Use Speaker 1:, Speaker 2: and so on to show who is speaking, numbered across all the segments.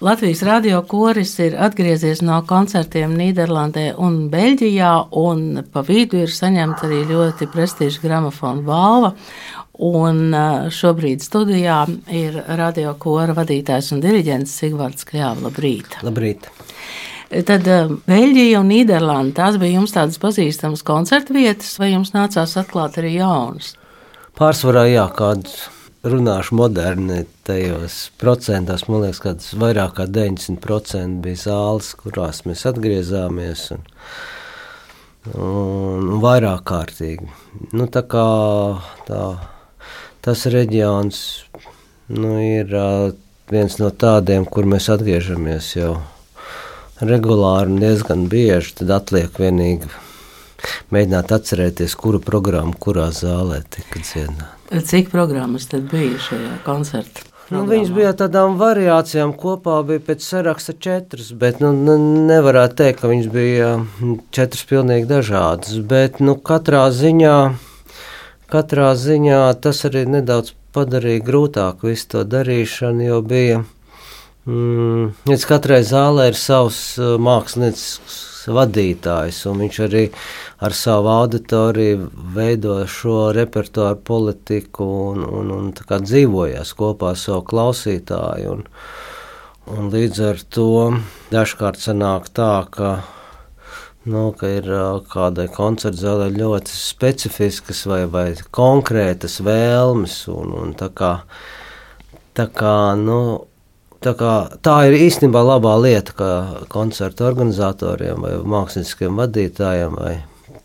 Speaker 1: Latvijas radio koris ir atgriezies no koncertiem Nīderlandē un Beļģijā, un pa vidu ir saņemta arī ļoti prestiža gramofona balva. Un šobrīd studijā ir radio kora vadītājs un diriģents Sigvards Kļāva. Labrīt!
Speaker 2: Labrīt!
Speaker 1: Tad Beļģija un Nīderlanda tās bija jums tādas pazīstamas koncertu vietas, vai jums nācās atklāt arī jaunas?
Speaker 2: Pārsvarā jā, kādas runāšu moderni tajos procentos, man liekas, kāds vairāk kā 90% bija zāles, kurās mēs atgriezāmies. Un, un, un vairāk kārtīgi. Nu, tā kā tā tas reģions nu, ir viens no tādiem, kur mēs atgriežamies jau regulāri un diezgan bieži. Tad atliek vienīgi mēģināt atcerēties, kuru programmu, kurā zālē tika dziedāta.
Speaker 1: Cik programmas tad bija šajā koncertā?
Speaker 2: Nu, viņas bija tādām variācijām. Kopā bija pēc saraksta četras, bet nu, nevarētu teikt, ka viņas bija četras pilnīgi dažādas. Bet nu, katrā ziņā Katrā ziņā tas arī nedaudz padarīja grūtāku visu to darīšanu, jo bija. Mm, katrai zālē ir savs uh, māksliniecisks vadītājs, un viņš arī ar savu auditoriju veido šo repertuāru politiku un, un, un dzīvojas kopā ar savu klausītāju. Un, un līdz ar to dažkārt sanāk tā, ka Nu, ka ir kādai koncerta zālē ļoti specifiskas vai, vai konkrētas vēlmes. Un, un tā kā, tā kā, nu, tā, kā, tā ir īstenībā labā lieta, ka koncerta organizatoriem vai mākslinieciskiem vadītājiem vai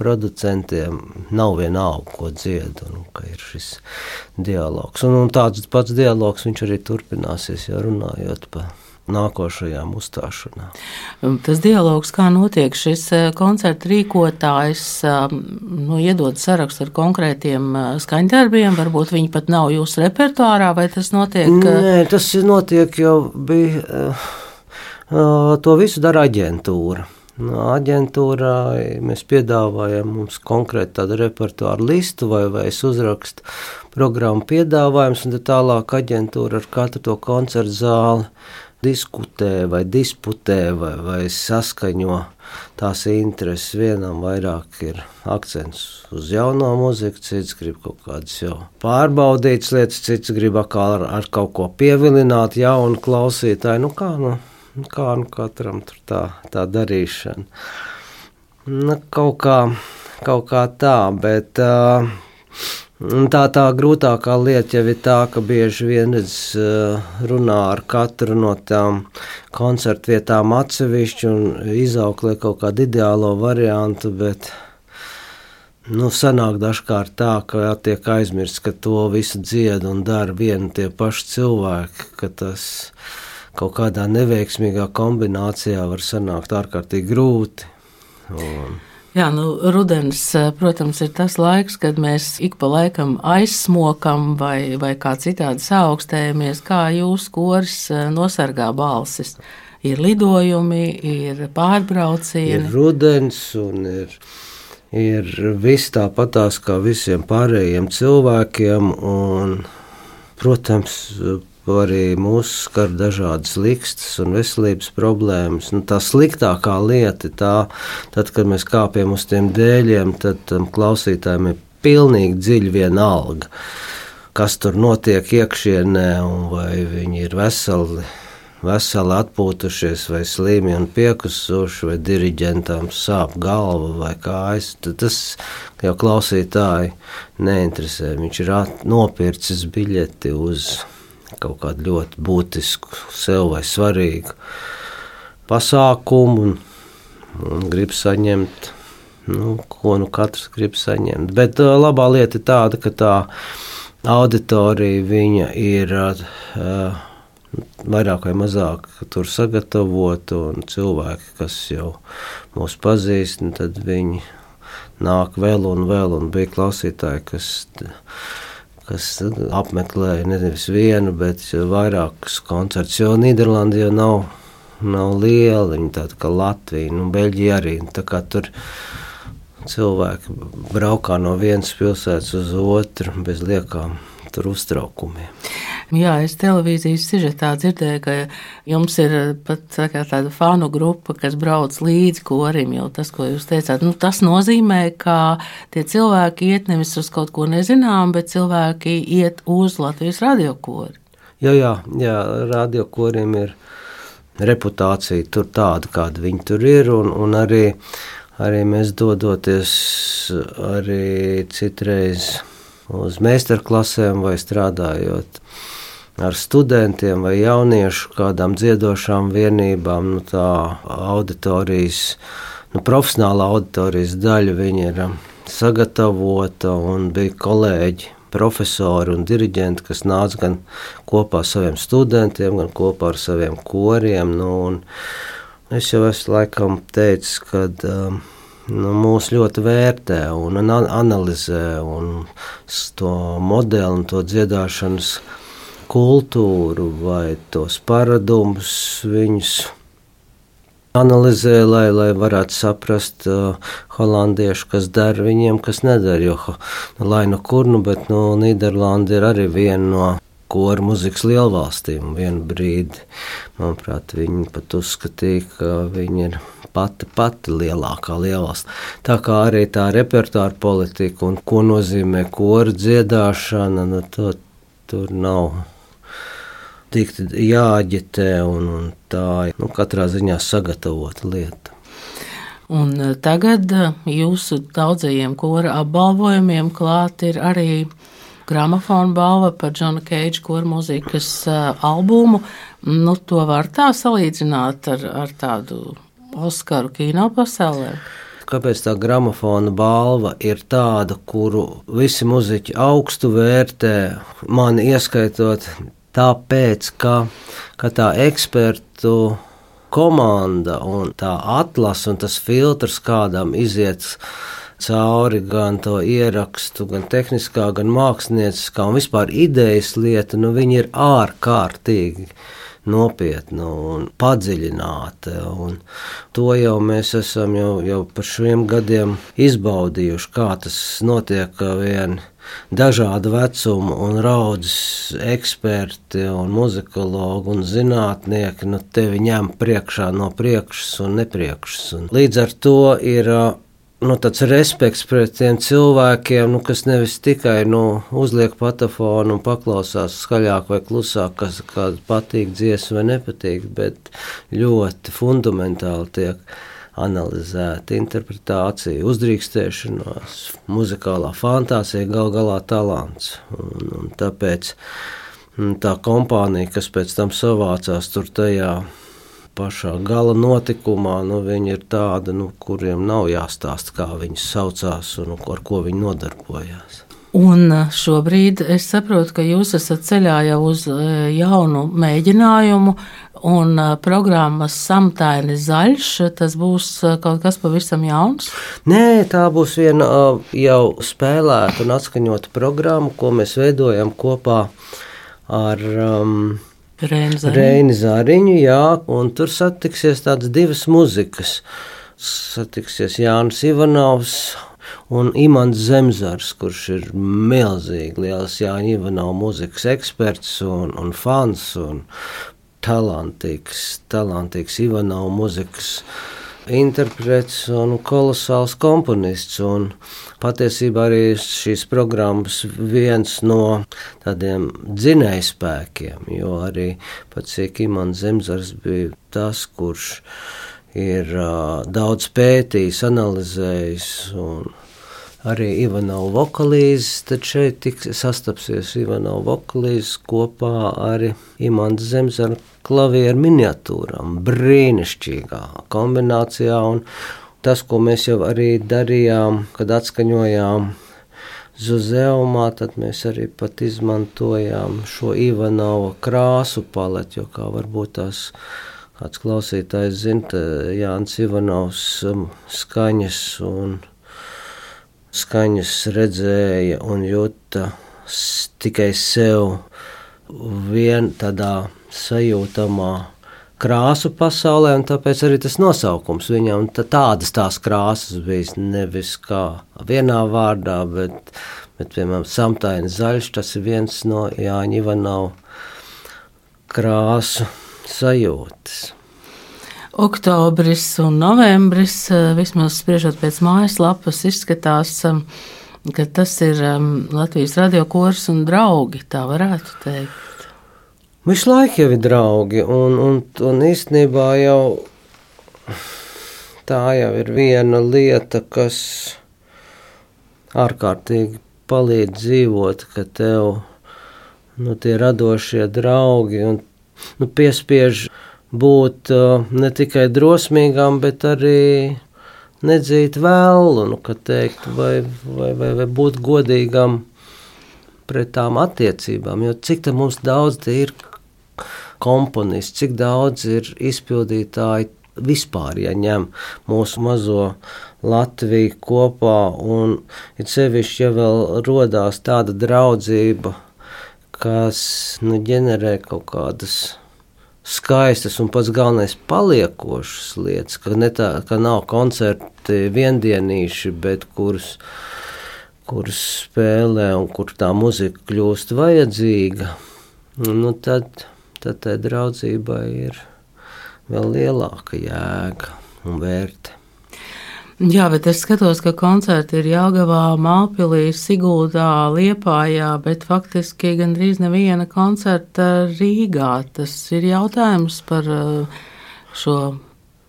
Speaker 2: producentiem nav vienalga, ko dzied, un ka ir šis dialogs. Un, un tāds pats dialogs viņš arī turpināsies, ja runājot par nākošajām uzstāšanām.
Speaker 1: Um, tas dialogs, kā notiek šis uh, koncerta rīkotājs, um, nu, iedod sarakstu ar konkrētiem uh, skaņdarbiem, varbūt viņi pat nav jūsu repertuārā, vai tas notiek?
Speaker 2: Uh, Nē, tas notiek jau bija, to visu dara aģentūra. No aģentūrā mēs piedāvājam mums konkrēti tādu repertuāru listu vai, vai es uzrakstu programmu piedāvājums, un tālāk aģentūra ar katru to koncertu zāli diskutē vai disputē vai, vai saskaņo tās intereses. Vienam vairāk ir akcents uz jauno mūziku, cits grib kaut kādas jau pārbaudītas lietas, cits grib ar, ar kaut ko pievilināt jaunu klausītāju. Nu kā, nu, kā nu katram tur tā, tā darīšana. Nu, kaut kā, kaut kā tā, bet uh, Tā tā grūtākā lieta jau ir tā, ka bieži vien es eh, runā ar katru no tām koncertu vietām atsevišķi un izauklē kaut kādu ideālo variantu, bet nu, sanāk dažkārt tā, ka tiek aizmirsts, ka to visu dzied un dara vieni tie paši cilvēki, ka tas kaut kādā neveiksmīgā kombinācijā var sanākt ārkārtīgi grūti. Un,
Speaker 1: Jā, nu, rudens, eh, protams, ir tas laiks, kad mēs ik pa laikam aizsmokam vai, vai kā citādi saaugstējamies, kā jūsu koris eh, nosargā balsis. Ir lidojumi, ir pārbraucieni.
Speaker 2: Ir rudens un ir, ir viss tāpatās kā visiem pārējiem cilvēkiem. Un, protams, arī mūs skar dažādas likstas un veselības problēmas. Nu, tā sliktākā lieta tā, tad, kad mēs kāpjam uz tiem dēļiem, tad tam klausītājiem ir pilnīgi dziļi vienalga, kas tur notiek iekšienē, un vai viņi ir veseli. Veseli atpūtušies, vai slimi un piekusuši, vai diriģentam sāp galva vai kājas. Tas jau klausītāji neinteresē. Viņš ir nopircis biļeti uz kaut kādu ļoti būtisku, sev vai svarīgu pasākumu un, un grib saņemt, nu, ko nu katrs grib saņemt. Bet uh, labā lieta ir tāda, ka tā auditorija ir uh, vairāk vai mazāk tur sagatavota, un cilvēki, kas jau mūs pazīst, nu, tad viņi nāk vēl un vēl, un bija klausītāji, kas kas apmeklēja nevis vienu, bet vairākus koncertus. Jo Nīderlanda jau nav, nav liela, viņa tāda kā Latvija, nu, Beļģija arī. Tur cilvēki braukā no vienas pilsētas uz otru bez liekām tur uztraukumiem.
Speaker 1: Jā, es televīzijas sižetā dzirdēju, ka jums ir pat tā tāda fanu grupa, kas brauc līdzi korim. Tas, ko jūs teicāt, nu, tas nozīmē, ka tie cilvēki iet nevis uz kaut ko nezinām, bet cilvēki iet uz Latvijas radiokoru.
Speaker 2: Jā, jā, jā radiokoriem ir reputācija tur tāda, kāda viņi tur ir, un, un arī, arī mēs dodoties arī citreiz uz meistarklasēm vai strādājot ar studentiem vai jauniešu kādām dziedošām vienībām, nu tā auditorijas, nu profesionāla auditorijas daļa viņa ir sagatavota un bija kolēģi profesori un diriģenti, kas nāca gan kopā ar saviem studentiem, gan kopā ar saviem koriem. Nu, es jau esmu laikam teicis, ka um, nu, mūs ļoti vērtē un analizē un to modeli un to dziedāšanas kultūru vai tos paradumus viņus analizē, lai, lai varētu saprast uh, holandiešu, kas dara viņiem, kas nedara. Jo, nu, lai nu kur, nu, bet nu, Nīderlanda ir arī viena no koru muzikas lielvalstīm. Vienu brīdi, manuprāt, viņi pat uzskatīja, ka viņi ir pati, pati lielākā lielvalsts. Tā kā arī tā repertuāra politika un ko nozīmē koru dziedāšana, nu, to, tur nav tikt jāaģitē un, un tā nu, katrā ziņā sagatavota lieta.
Speaker 1: Un e, tagad e, jūsu daudzajiem kora apbalvojumiem klāt ir arī gramofona balva par Džona Keidža kora mūzikas e, albumu. Nu, to var tā salīdzināt ar, ar tādu Oskaru kino pasaulē.
Speaker 2: Kāpēc tā gramofona balva ir tāda, kuru visi muzeķi augstu vērtē, mani ieskaitot Tāpēc, ka, ka tā ekspertu komanda un tā atlase un tas filtrs, kādam iziet cauri gan to ierakstu, gan tehniskā, gan mākslinieckā un vispār idejas lieta, nu viņi ir ārkārtīgi nopietna un padziļināta. Un to jau mēs esam jau, jau par šiem gadiem izbaudījuši, kā tas notiek vien dažādu vecumu un raudzes eksperti un muzikologi un zinātnieki nu, tevi ņem priekšā no priekšas un nepriekšas. Un līdz ar to ir nu, tāds respekts pret tiem cilvēkiem, nu, kas nevis tikai nu, uzliek patafonu un paklausās skaļāk vai klusāk, kas patīk dziesma vai nepatīk, bet ļoti fundamentāli tiek analizēta interpretācija, uzdrīkstēšanās, muzikālā fantāzija, gal galā talants. Un, un tāpēc mm, tā kompānija, kas pēc tam savācās tur tajā pašā gala notikumā, nu, viņi ir tādi, nu, kuriem nav jāstāsta, kā viņi saucās un ar ko viņi nodarbojās.
Speaker 1: Un šobrīd es saprotu, ka jūs esat ceļā jau uz jaunu mēģinājumu, un programmas samtaini zaļš. Tas būs kaut kas pavisam jauns?
Speaker 2: Nē, tā būs viena jau spēlēta un atskaņota programma, ko mēs veidojam kopā ar. Um, Reini Zariņu, jā, un tur satiksies tādas divas muzikas. Satiksies Jānis Ivanovs un Imants Zemzars, kurš ir milzīgi liels Jāņa Ivanova muzikas eksperts un, un fans un talantīgs, talantīgs Ivanova muzikas interprets un kolosāls komponists. Un patiesībā arī šīs programmas viens no tādiem dzinējspēkiem, jo arī pats Imants Zemzars bija tas, kurš ir uh, daudz pētījis, analizējis un arī Ivanovs vokalīzes, tad šeit sastapsies Ivanovs vokalīzes kopā ar Imants Zemzara klavieru miniatūrām, brīnišķīgā kombinācijā. Un tas, ko mēs jau arī darījām, kad atskaņojām Zuzeumā, tad mēs arī pat izmantojām šo Ivanova krāsu paleti, jo kā varbūt tās kāds klausītājs zina, Jānis Ivanovs um, skaņas un skaņas redzēja un jūta tikai sev vien tādā sajūtamā krāsu pasaulē, un tāpēc arī tas nosaukums viņam tādas tās krāsas bija nevis kā vienā vārdā, bet, bet piemēram, samtaini zaļš, tas ir viens no Jāņa Ivanova krāsu sajūtas.
Speaker 1: Oktobris un novembris, eh, vismaz spriežot pēc mājaslapas, izskatās, um, ka tas ir um, Latvijas radiokors un draugi, tā varētu teikt.
Speaker 2: Visu laiku jau ir draugi, un, un, un īstenībā jau tā jau ir viena lieta, kas ārkārtīgi palīdz dzīvot, ka tev nu, tie radošie draugi un nu, piespiež būt uh, ne tikai drosmīgām, bet arī nedzīt vēlu, nu, teikt, vai, vai, vai, vai būt godīgam pret tām attiecībām. Jo cik mums daudz ir komponisti, cik daudz ir izpildītāji vispār, ja ņem mūsu mazo Latviju kopā, un it sevišķi, ja vēl rodās tāda draudzība, kas nu, ģenerē kaut kādas skaistas un pats galvenais paliekošas lietas, ka, tā, ka nav koncerti viendienīši, bet kurus, kurus spēlē un kur tā muzika kļūst vajadzīga, nu tad, tad tai draudzībai ir vēl lielāka jēga un vērtība.
Speaker 1: Jā, bet es skatos, ka koncerti ir Jāgavā, Mālpilī, Siguldā, Liepājā, bet faktiski gandrīz neviena koncerta Rīgā. Tas ir jautājums par uh, šo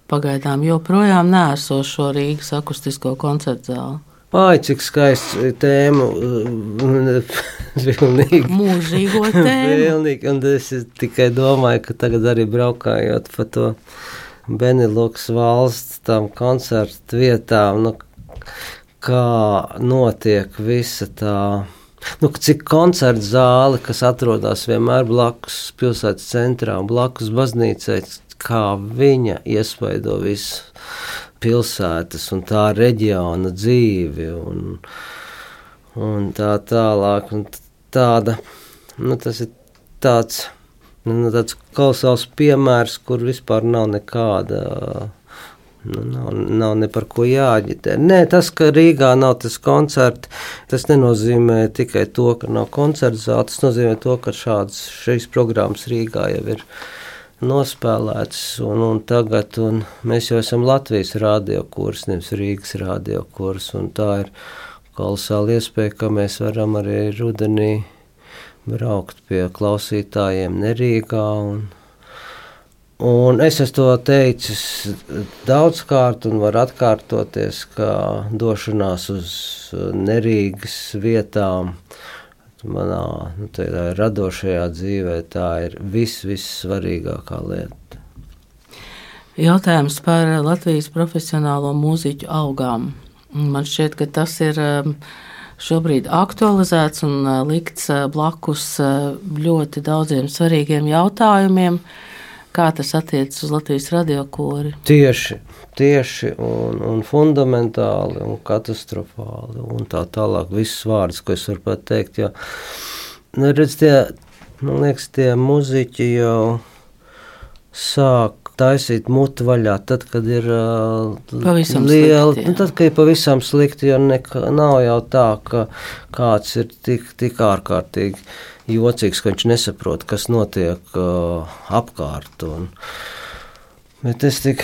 Speaker 1: pagaidām joprojām nēsošo Rīgas akustisko koncertu zāli.
Speaker 2: Ai, cik skaists tēma.
Speaker 1: Pilnīgi. Mūžīgo tēmu.
Speaker 2: Pilnīgi, un es tikai domāju, ka tagad arī braukājot pa to Beneluks valsts tam koncertu vietām, nu, kā notiek visa tā. Nu, cik koncerta zāle, kas atrodas vienmēr blakus pilsētas centrā un blakus baznīcai, kā viņa iespaido visu pilsētas un tā reģiona dzīvi un, un tā tālāk. Un tāda, nu, tas ir tāds Nu, nu, tāds kolosāls piemērs, kur vispār nav nekāda. Nu, nav, nav ne par ko jāģitē. Nē, tas, ka Rīgā nav tas koncerts, tas nenozīmē tikai to, ka nav koncerta zāle. Tas nozīmē to, ka šādas šīs programmas Rīgā jau ir nospēlētas. Un, un tagad un mēs jau esam Latvijas radiokurs, nevis Rīgas radiokurs. Tā ir kolosāla iespēja, ka mēs varam arī rudenī braukt pie klausītājiem Nerīgā. Un, un es esmu to teicis daudzkārt, un var atkārtoties, ka došanās uz Nerīgas vietām manā nu, radošajā dzīvē tā ir vis, vissvarīgākā lieta.
Speaker 1: Jautājums par Latvijas profesionālo mūziķu algām. Man šķiet, ka tas ir um, šobrīd aktualizēts un likts blakus ļoti daudziem svarīgiem jautājumiem. Kā tas attiecas uz Latvijas radiokori?
Speaker 2: Tieši, tieši un, un fundamentāli un katastrofāli un tā tālāk. Viss vārds, ko es varu pateikt, jo, nu, redz, tie, man liekas, tie muziķi jau sāk taisīt mutu vaļā, tad, kad ir uh, liela,
Speaker 1: slikti, nu,
Speaker 2: tad, kad ir pavisam slikti, jo nekā, nav jau tā, ka kāds ir tik, tik ārkārtīgi jocīgs, ka viņš nesaprot, kas notiek uh, apkārt. Un, bet es tik,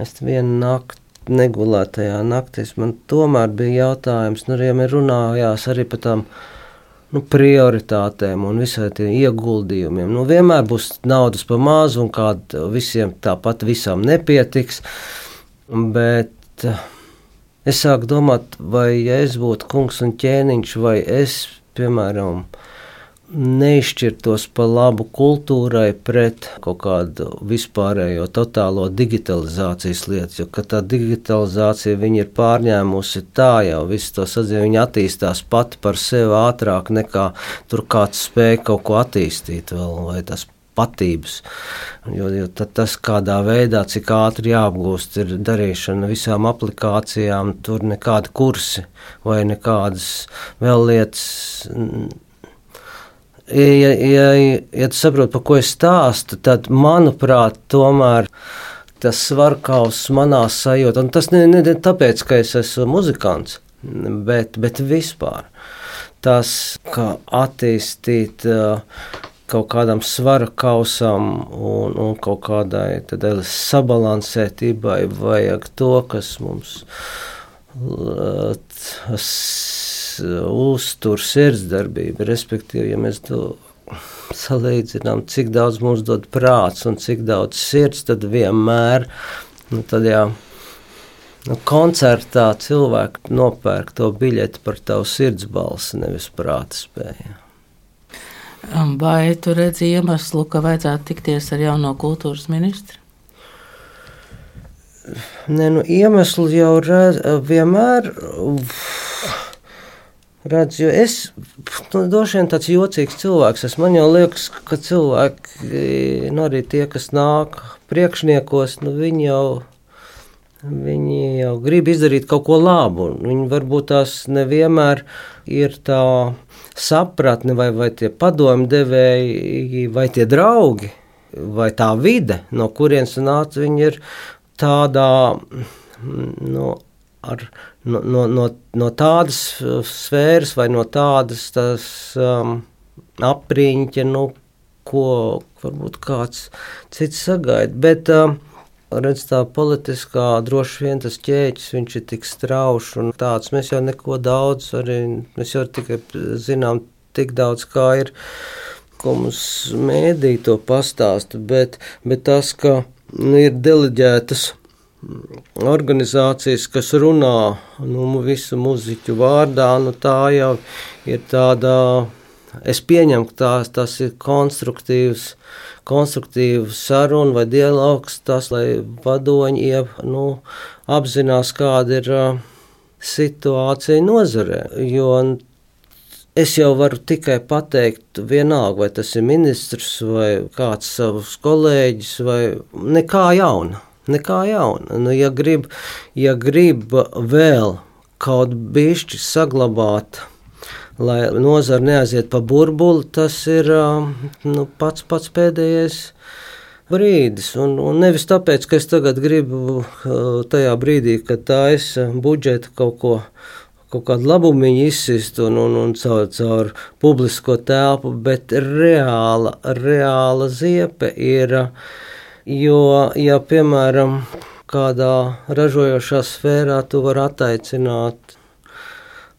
Speaker 2: es vienu nakti negulētajā naktī, man tomēr bija jautājums, nu, ja mēs runājās arī par tām nu, prioritātēm un visai tiem ieguldījumiem. Nu, vienmēr būs naudas pa mazu, un kāda visiem tāpat visam nepietiks. Bet eh, es sāku domāt, vai ja es būtu kungs un ķēniņš, vai es, piemēram, neizšķirtos pa labu kultūrai pret kaut kādu vispārējo totālo digitalizācijas lietu. Jo tā digitalizācija ir pārņēmusi tā jau visu to sadzīvi. Viņa attīstās pati par sevi ātrāk nekā tur kāds spēja kaut ko attīstīt vēl, vai tas patības. Jo, jo tas, kādā veidā, cik ātri jāapgūst, ir darīšana visām aplikācijām, tur nekādi kursi vai nekādas vēl lietas ja, ja, ja tu saproti, par ko es stāstu, tad, manuprāt, tomēr tas svarkaus manā sajūtā, un tas ne, ne tāpēc, ka es esmu muzikants, bet, bet vispār. Tas, kā attīstīt, kaut kādam svara kausam un, un kaut kādai sabalansētībai vajag to, kas mums uztur sirdsdarbību. Respektīvi, ja mēs to salīdzinām, cik daudz mums dod prāts un cik daudz sirds, tad vienmēr nu, tad jā, nu, koncertā cilvēki nopērk to biļeti par tavu sirds balsi, nevis prāta spēju.
Speaker 1: Vai tu redzi iemeslu, ka vajadzētu tikties ar jauno kultūras ministru?
Speaker 2: Nē, nu, iemeslu jau redz, vienmēr redz, jo es nu, droši vien tāds jocīgs cilvēks esmu. Man jau liekas, ka cilvēki, nu, arī tie, kas nāk priekšniekos, nu, viņi jau. Viņi jau grib izdarīt kaut ko labu. Viņi varbūt tās nevienmēr ir tā sapratne, vai, vai tie padomu devēji, vai tie draugi, vai tā vide, no kurienes nāca. Viņi ir tādā, nu, ar, no, no, no, no tādas sfēras vai no tādas tas, um, apriņķa, nu, ko varbūt kāds cits sagaida. Bet, um, redz, tā politiskā droši vien tas ķēķis, viņš ir tik strauši un tāds. Mēs jau neko daudz, arī mēs jau tikai zinām tik daudz, kā ir, ko mums mēdī to pastāsta, bet, bet tas, ka nu, ir deleģētas organizācijas, kas runā nu, visu muziķu vārdā, nu, tā jau ir tāda. Es pieņemu, ka tās, tas ir konstruktīvs, konstruktīvs saruna vai dialogs, tas, lai vadoņi iep, nu, apzinās, kāda ir uh, situācija nozarē. Jo es jau varu tikai pateikt, vienalga, vai tas ir ministrs vai kāds savus kolēģis, vai nekā jauna. Nekā jauna. Nu, ja, grib, ja grib vēl kaut bišķi saglabāt, lai nozara neaiziet pa burbuli, tas ir nu, pats pats pēdējais brīdis. Un, un nevis tāpēc, ka es tagad gribu tajā brīdī, kad tā es budžetu kaut ko. Kaut kādu labumu izsist un, un, un caur, caur publisko telpu, bet reāla, reāla ziepe ir uh, Jo, ja piemēram kādā ražojošā sfērā tu vari attaicināt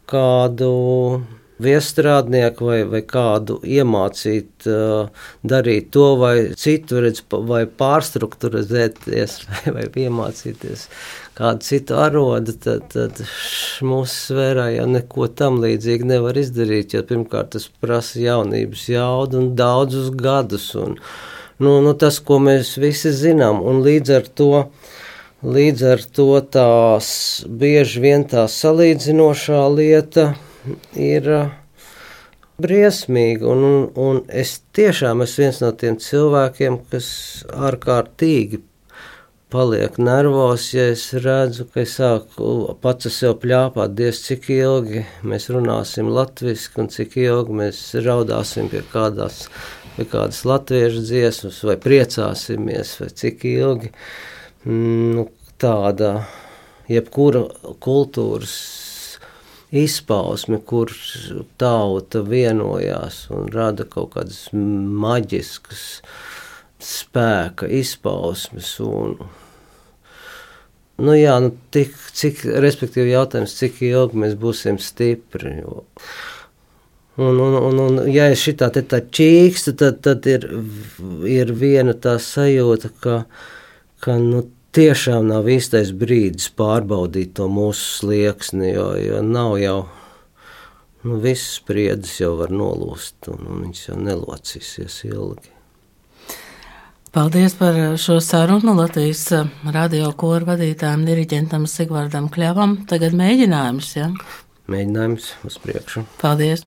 Speaker 2: kādu viestrādnieku vai, vai kādu iemācīt uh, darīt to vai citu, redz, vai pārstruktūrizēties vai, vai iemācīties kādu citu arodu, tad, tad mūsu sfērā jau neko tam līdzīgi nevar izdarīt, jo pirmkārt tas prasa jaunības jaudu un daudzus gadus. Un, uh, nu, nu, tas, ko mēs visi zinām. Un līdz ar to, līdz ar to tās bieži vien tā salīdzinošā lieta ir briesmīga. Un, un, un es tiešām esmu viens no tiem cilvēkiem, kas ārkārtīgi paliek nervos, ja es redzu, ka es sāku pats sev plāpāt, diez cik ilgi mēs runāsim latviešu, un cik ilgi mēs raudāsim pie kādās vai kādas latviešu dziesmas, vai priecāsimies, vai cik ilgi. Nu, tāda jebkura kultūras izpausme, kur tauta vienojās un rada kaut kādas maģiskas spēka izpausmes. Un, nu jā, nu tik, cik, respektīvi jautājums, cik ilgi mēs būsim stipri. Jo, Un, un, un, un ja es šitā te tā čīkstu, tad, tad ir, ir viena tā sajūta, ka, ka nu, tiešām nav īstais brīdis pārbaudīt to mūsu slieksni, jo, jo nav jau, nu, visas spriedzes jau var nolūst, un, un viņas jau nelocīsies ilgi.
Speaker 1: Paldies par šo sarunu Latvijas radio koru vadītājiem, diriģentam Sigvardam Kļavam. Tagad mēģinājums, ja?
Speaker 2: Mēģinājums uz priekšu.
Speaker 1: Paldies!